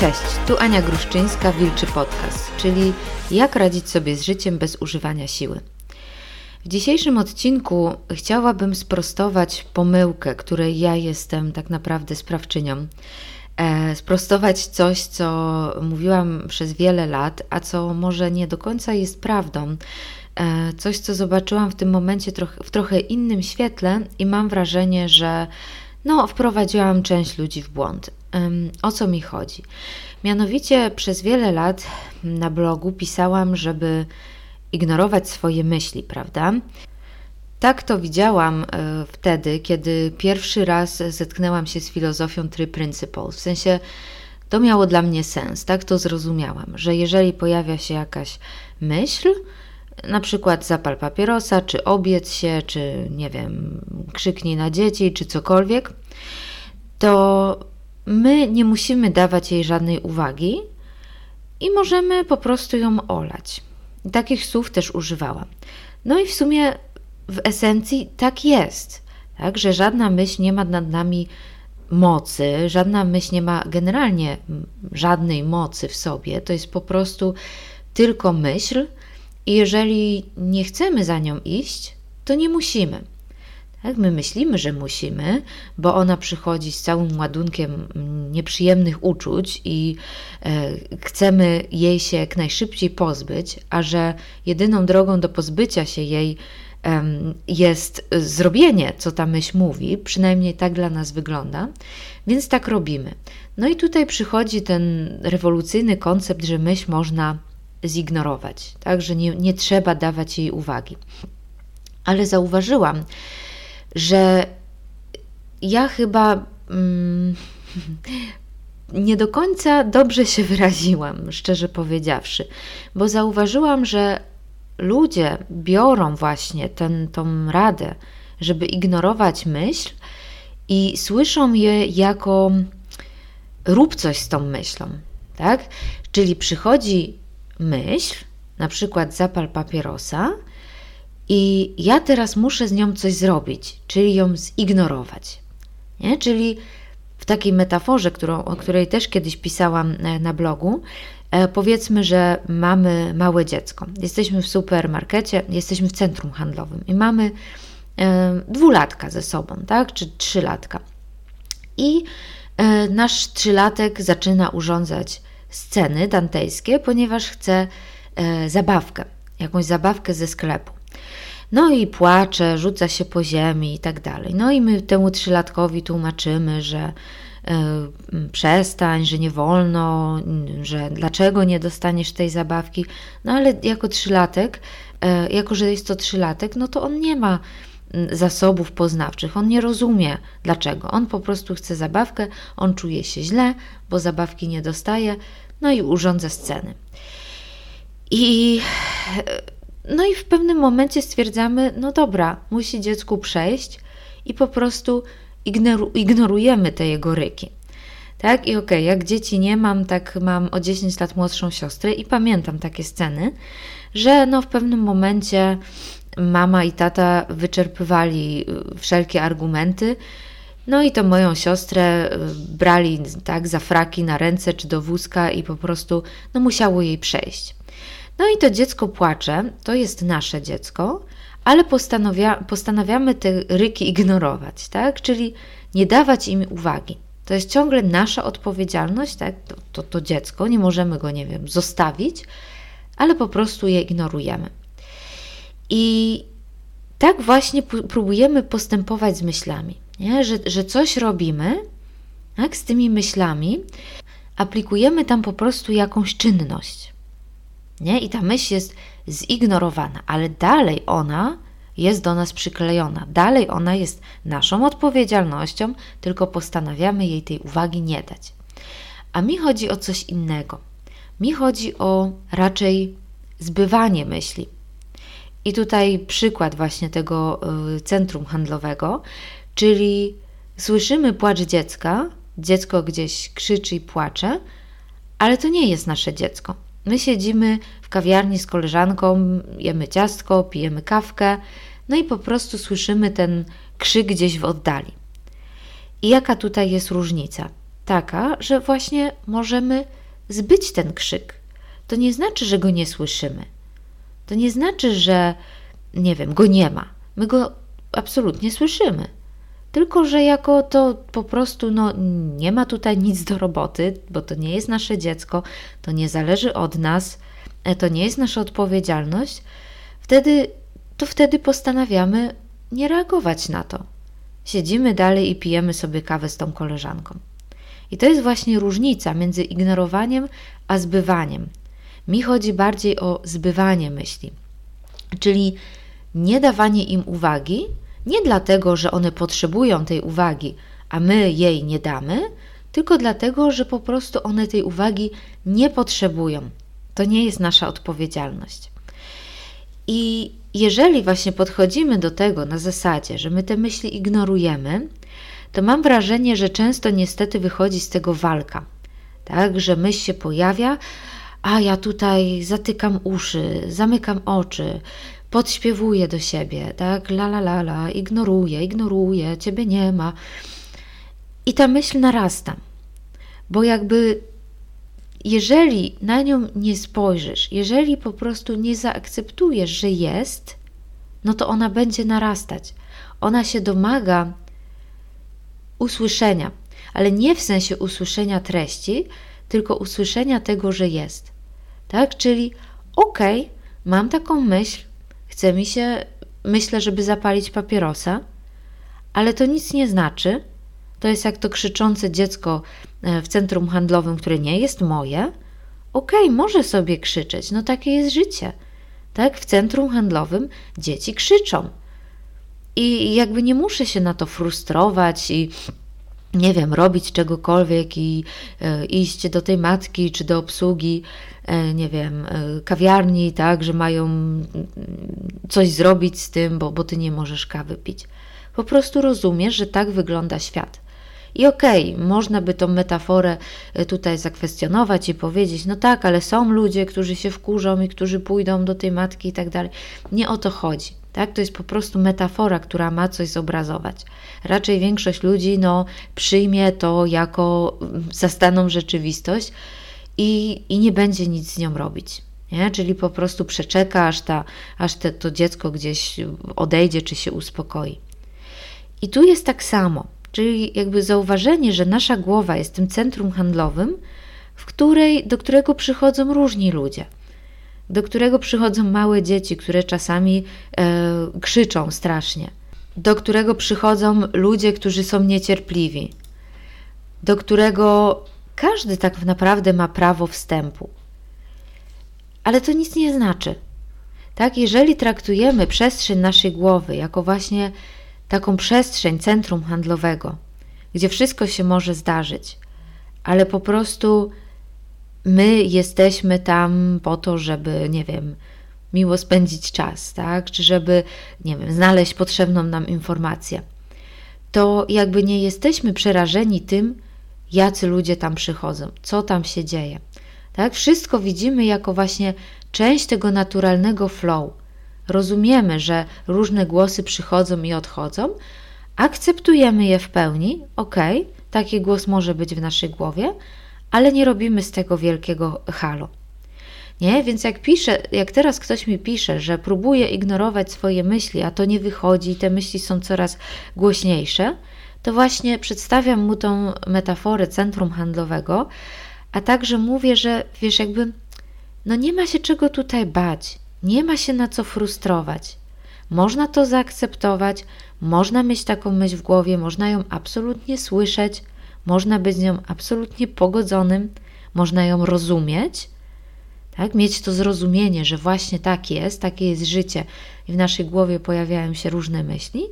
Cześć, tu Ania Gruszczyńska, Wilczy Podcast, czyli jak radzić sobie z życiem bez używania siły. W dzisiejszym odcinku chciałabym sprostować pomyłkę, której ja jestem tak naprawdę sprawczynią. E, sprostować coś, co mówiłam przez wiele lat, a co może nie do końca jest prawdą. E, coś, co zobaczyłam w tym momencie troch w trochę innym świetle i mam wrażenie, że no, wprowadziłam część ludzi w błąd. O co mi chodzi? Mianowicie przez wiele lat na blogu pisałam, żeby ignorować swoje myśli, prawda? Tak to widziałam e, wtedy, kiedy pierwszy raz zetknęłam się z filozofią Three Principles. W sensie to miało dla mnie sens, tak to zrozumiałam, że jeżeli pojawia się jakaś myśl, na przykład zapal papierosa, czy obiec się, czy nie wiem, krzyknij na dzieci, czy cokolwiek, to my nie musimy dawać jej żadnej uwagi i możemy po prostu ją olać. Takich słów też używałam. No i w sumie w esencji tak jest, tak, że żadna myśl nie ma nad nami mocy, żadna myśl nie ma generalnie żadnej mocy w sobie. To jest po prostu tylko myśl, i jeżeli nie chcemy za nią iść, to nie musimy. Tak? My myślimy, że musimy, bo ona przychodzi z całym ładunkiem nieprzyjemnych uczuć i e, chcemy jej się jak najszybciej pozbyć, a że jedyną drogą do pozbycia się jej jest zrobienie, co ta myśl mówi, przynajmniej tak dla nas wygląda, więc tak robimy. No i tutaj przychodzi ten rewolucyjny koncept, że myśl można zignorować, tak, że nie, nie trzeba dawać jej uwagi. Ale zauważyłam, że ja chyba mm, nie do końca dobrze się wyraziłam, szczerze powiedziawszy, bo zauważyłam, że ludzie biorą właśnie ten, tą radę, żeby ignorować myśl i słyszą je jako rób coś z tą myślą, tak? Czyli przychodzi myśl, na przykład zapal papierosa, i ja teraz muszę z nią coś zrobić, czyli ją zignorować. Nie? Czyli w takiej metaforze, którą, o której też kiedyś pisałam e, na blogu, e, powiedzmy, że mamy małe dziecko. Jesteśmy w supermarkecie, jesteśmy w centrum handlowym i mamy e, dwulatka ze sobą, tak? czy trzylatka. I nasz trzylatek zaczyna urządzać sceny dantejskie, ponieważ chce e, zabawkę, jakąś zabawkę ze sklepu. No i płacze, rzuca się po ziemi i tak dalej. No i my temu trzylatkowi tłumaczymy, że e, przestań, że nie wolno, że dlaczego nie dostaniesz tej zabawki. No ale jako trzylatek, e, jako że jest to trzylatek, no to on nie ma zasobów poznawczych. On nie rozumie dlaczego. On po prostu chce zabawkę, on czuje się źle, bo zabawki nie dostaje, no i urządza sceny. I no i w pewnym momencie stwierdzamy, no dobra, musi dziecku przejść i po prostu ignoru ignorujemy te jego ryki. Tak, i okej, okay, jak dzieci nie mam, tak mam o 10 lat młodszą siostrę i pamiętam takie sceny, że no w pewnym momencie mama i tata wyczerpywali y, wszelkie argumenty. No i to moją siostrę y, brali tak za fraki na ręce czy do wózka i po prostu no musiało jej przejść. No i to dziecko płacze, to jest nasze dziecko, ale postanawia, postanawiamy te ryki ignorować, tak? Czyli nie dawać im uwagi. To jest ciągle nasza odpowiedzialność, tak? To, to, to dziecko, nie możemy go, nie wiem, zostawić, ale po prostu je ignorujemy. I tak właśnie próbujemy postępować z myślami, nie? Że, że coś robimy tak, z tymi myślami, aplikujemy tam po prostu jakąś czynność. Nie? I ta myśl jest zignorowana, ale dalej ona jest do nas przyklejona, dalej ona jest naszą odpowiedzialnością, tylko postanawiamy jej tej uwagi nie dać. A mi chodzi o coś innego. Mi chodzi o raczej zbywanie myśli. I tutaj przykład właśnie tego y, centrum handlowego, czyli słyszymy płacz dziecka, dziecko gdzieś krzyczy i płacze, ale to nie jest nasze dziecko. My siedzimy w kawiarni z koleżanką, jemy ciastko, pijemy kawkę, no i po prostu słyszymy ten krzyk gdzieś w oddali. I jaka tutaj jest różnica? taka, że właśnie możemy zbyć ten krzyk. To nie znaczy, że go nie słyszymy. To nie znaczy, że nie wiem, go nie ma. My go absolutnie słyszymy. Tylko, że jako to po prostu no, nie ma tutaj nic do roboty, bo to nie jest nasze dziecko, to nie zależy od nas, e, to nie jest nasza odpowiedzialność, wtedy, to wtedy postanawiamy nie reagować na to. Siedzimy dalej i pijemy sobie kawę z tą koleżanką. I to jest właśnie różnica między ignorowaniem a zbywaniem. Mi chodzi bardziej o zbywanie myśli, czyli nie dawanie im uwagi, nie dlatego, że one potrzebują tej uwagi, a my jej nie damy, tylko dlatego, że po prostu one tej uwagi nie potrzebują. To nie jest nasza odpowiedzialność. I jeżeli właśnie podchodzimy do tego na zasadzie, że my te myśli ignorujemy, to mam wrażenie, że często niestety wychodzi z tego walka. Tak, że myśl się pojawia, a ja tutaj zatykam uszy, zamykam oczy, podśpiewuję do siebie, tak, la la la la, ignoruję, ignoruję, ciebie nie ma. I ta myśl narasta, bo jakby jeżeli na nią nie spojrzysz, jeżeli po prostu nie zaakceptujesz, że jest, no to ona będzie narastać. Ona się domaga usłyszenia, ale nie w sensie usłyszenia treści, tylko usłyszenia tego, że jest. Tak? Czyli okej, okay, mam taką myśl, chce mi się, myślę, żeby zapalić papierosa, ale to nic nie znaczy. To jest jak to krzyczące dziecko e, w centrum handlowym, które nie jest moje. Okej, okay, może sobie krzyczeć, no takie jest życie. Tak, w centrum handlowym dzieci krzyczą. I jakby nie muszę się na to frustrować i nie wiem, robić czegokolwiek i e, iść do tej matki czy do obsługi, e, nie wiem, e, kawiarni, tak, że mają mm, coś zrobić z tym, bo, bo ty nie możesz kawy pić. Po prostu rozumiesz, że tak wygląda świat. I okej, okay, można by tą metaforę tutaj zakwestionować i powiedzieć, no tak, ale są ludzie, którzy się wkurzą i którzy pójdą do tej matki i tak dalej. Nie o to chodzi. Tak? To jest po prostu metafora, która ma coś zobrazować. Raczej większość ludzi no, przyjmie to jako mm, zastaną rzeczywistość i, i nie będzie nic z nią robić. Nie? Czyli po prostu przeczeka, aż, ta, aż te, to dziecko gdzieś odejdzie czy się uspokoi. I tu jest tak samo. Czyli jakby zauważenie, że nasza głowa jest tym centrum handlowym, w której, do którego przychodzą różni ludzie – do którego przychodzą małe dzieci, które czasami e, krzyczą strasznie, do którego przychodzą ludzie, którzy są niecierpliwi, do którego każdy tak naprawdę ma prawo wstępu. Ale to nic nie znaczy. Tak, jeżeli traktujemy przestrzeń naszej głowy jako właśnie taką przestrzeń centrum handlowego, gdzie wszystko się może zdarzyć, ale po prostu my jesteśmy tam po to, żeby, nie wiem, miło spędzić czas, tak? Czy żeby, nie wiem, znaleźć potrzebną nam informację. To jakby nie jesteśmy przerażeni tym, jacy ludzie tam przychodzą, co tam się dzieje. Tak? Wszystko widzimy jako właśnie część tego naturalnego flow. Rozumiemy, że różne głosy przychodzą i odchodzą, akceptujemy je w pełni, ok, taki głos może być w naszej głowie, ale nie robimy z tego wielkiego halo. Nie? Więc jak piszę, jak teraz ktoś mi pisze, że próbuje ignorować swoje myśli, a to nie wychodzi, te myśli są coraz głośniejsze, to właśnie przedstawiam mu tą metaforę centrum handlowego, a także mówię, że wiesz, jakby no nie ma się czego tutaj bać, nie ma się na co frustrować. Można to zaakceptować, można mieć taką myśl w głowie, można ją absolutnie słyszeć, można być z nią absolutnie pogodzonym, można ją rozumieć, tak? mieć to zrozumienie, że właśnie tak jest, takie jest życie i w naszej głowie pojawiają się różne myśli,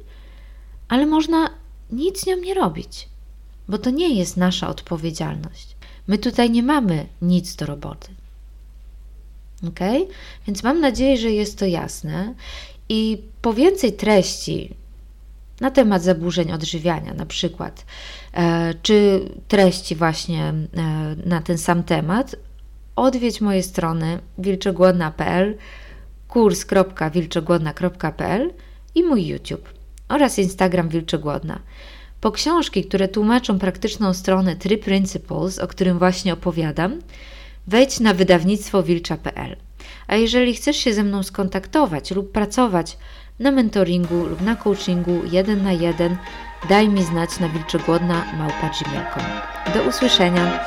ale można nic z nią nie robić, bo to nie jest nasza odpowiedzialność. My tutaj nie mamy nic do roboty. Ok? Więc mam nadzieję, że jest to jasne. I po więcej treści na temat zaburzeń odżywiania, na przykład, e, czy treści właśnie e, na ten sam temat, odwiedź moje strony wilczogłodna.pl, kurs.wilczogłodna.pl i mój YouTube oraz Instagram Wilczogłodna. Po książki, które tłumaczą praktyczną stronę Three Principles, o którym właśnie opowiadam, wejdź na wydawnictwo wilcza.pl. A jeżeli chcesz się ze mną skontaktować lub pracować na mentoringu lub na coachingu jeden na jeden, daj mi znać na wilczogłodna Do usłyszenia.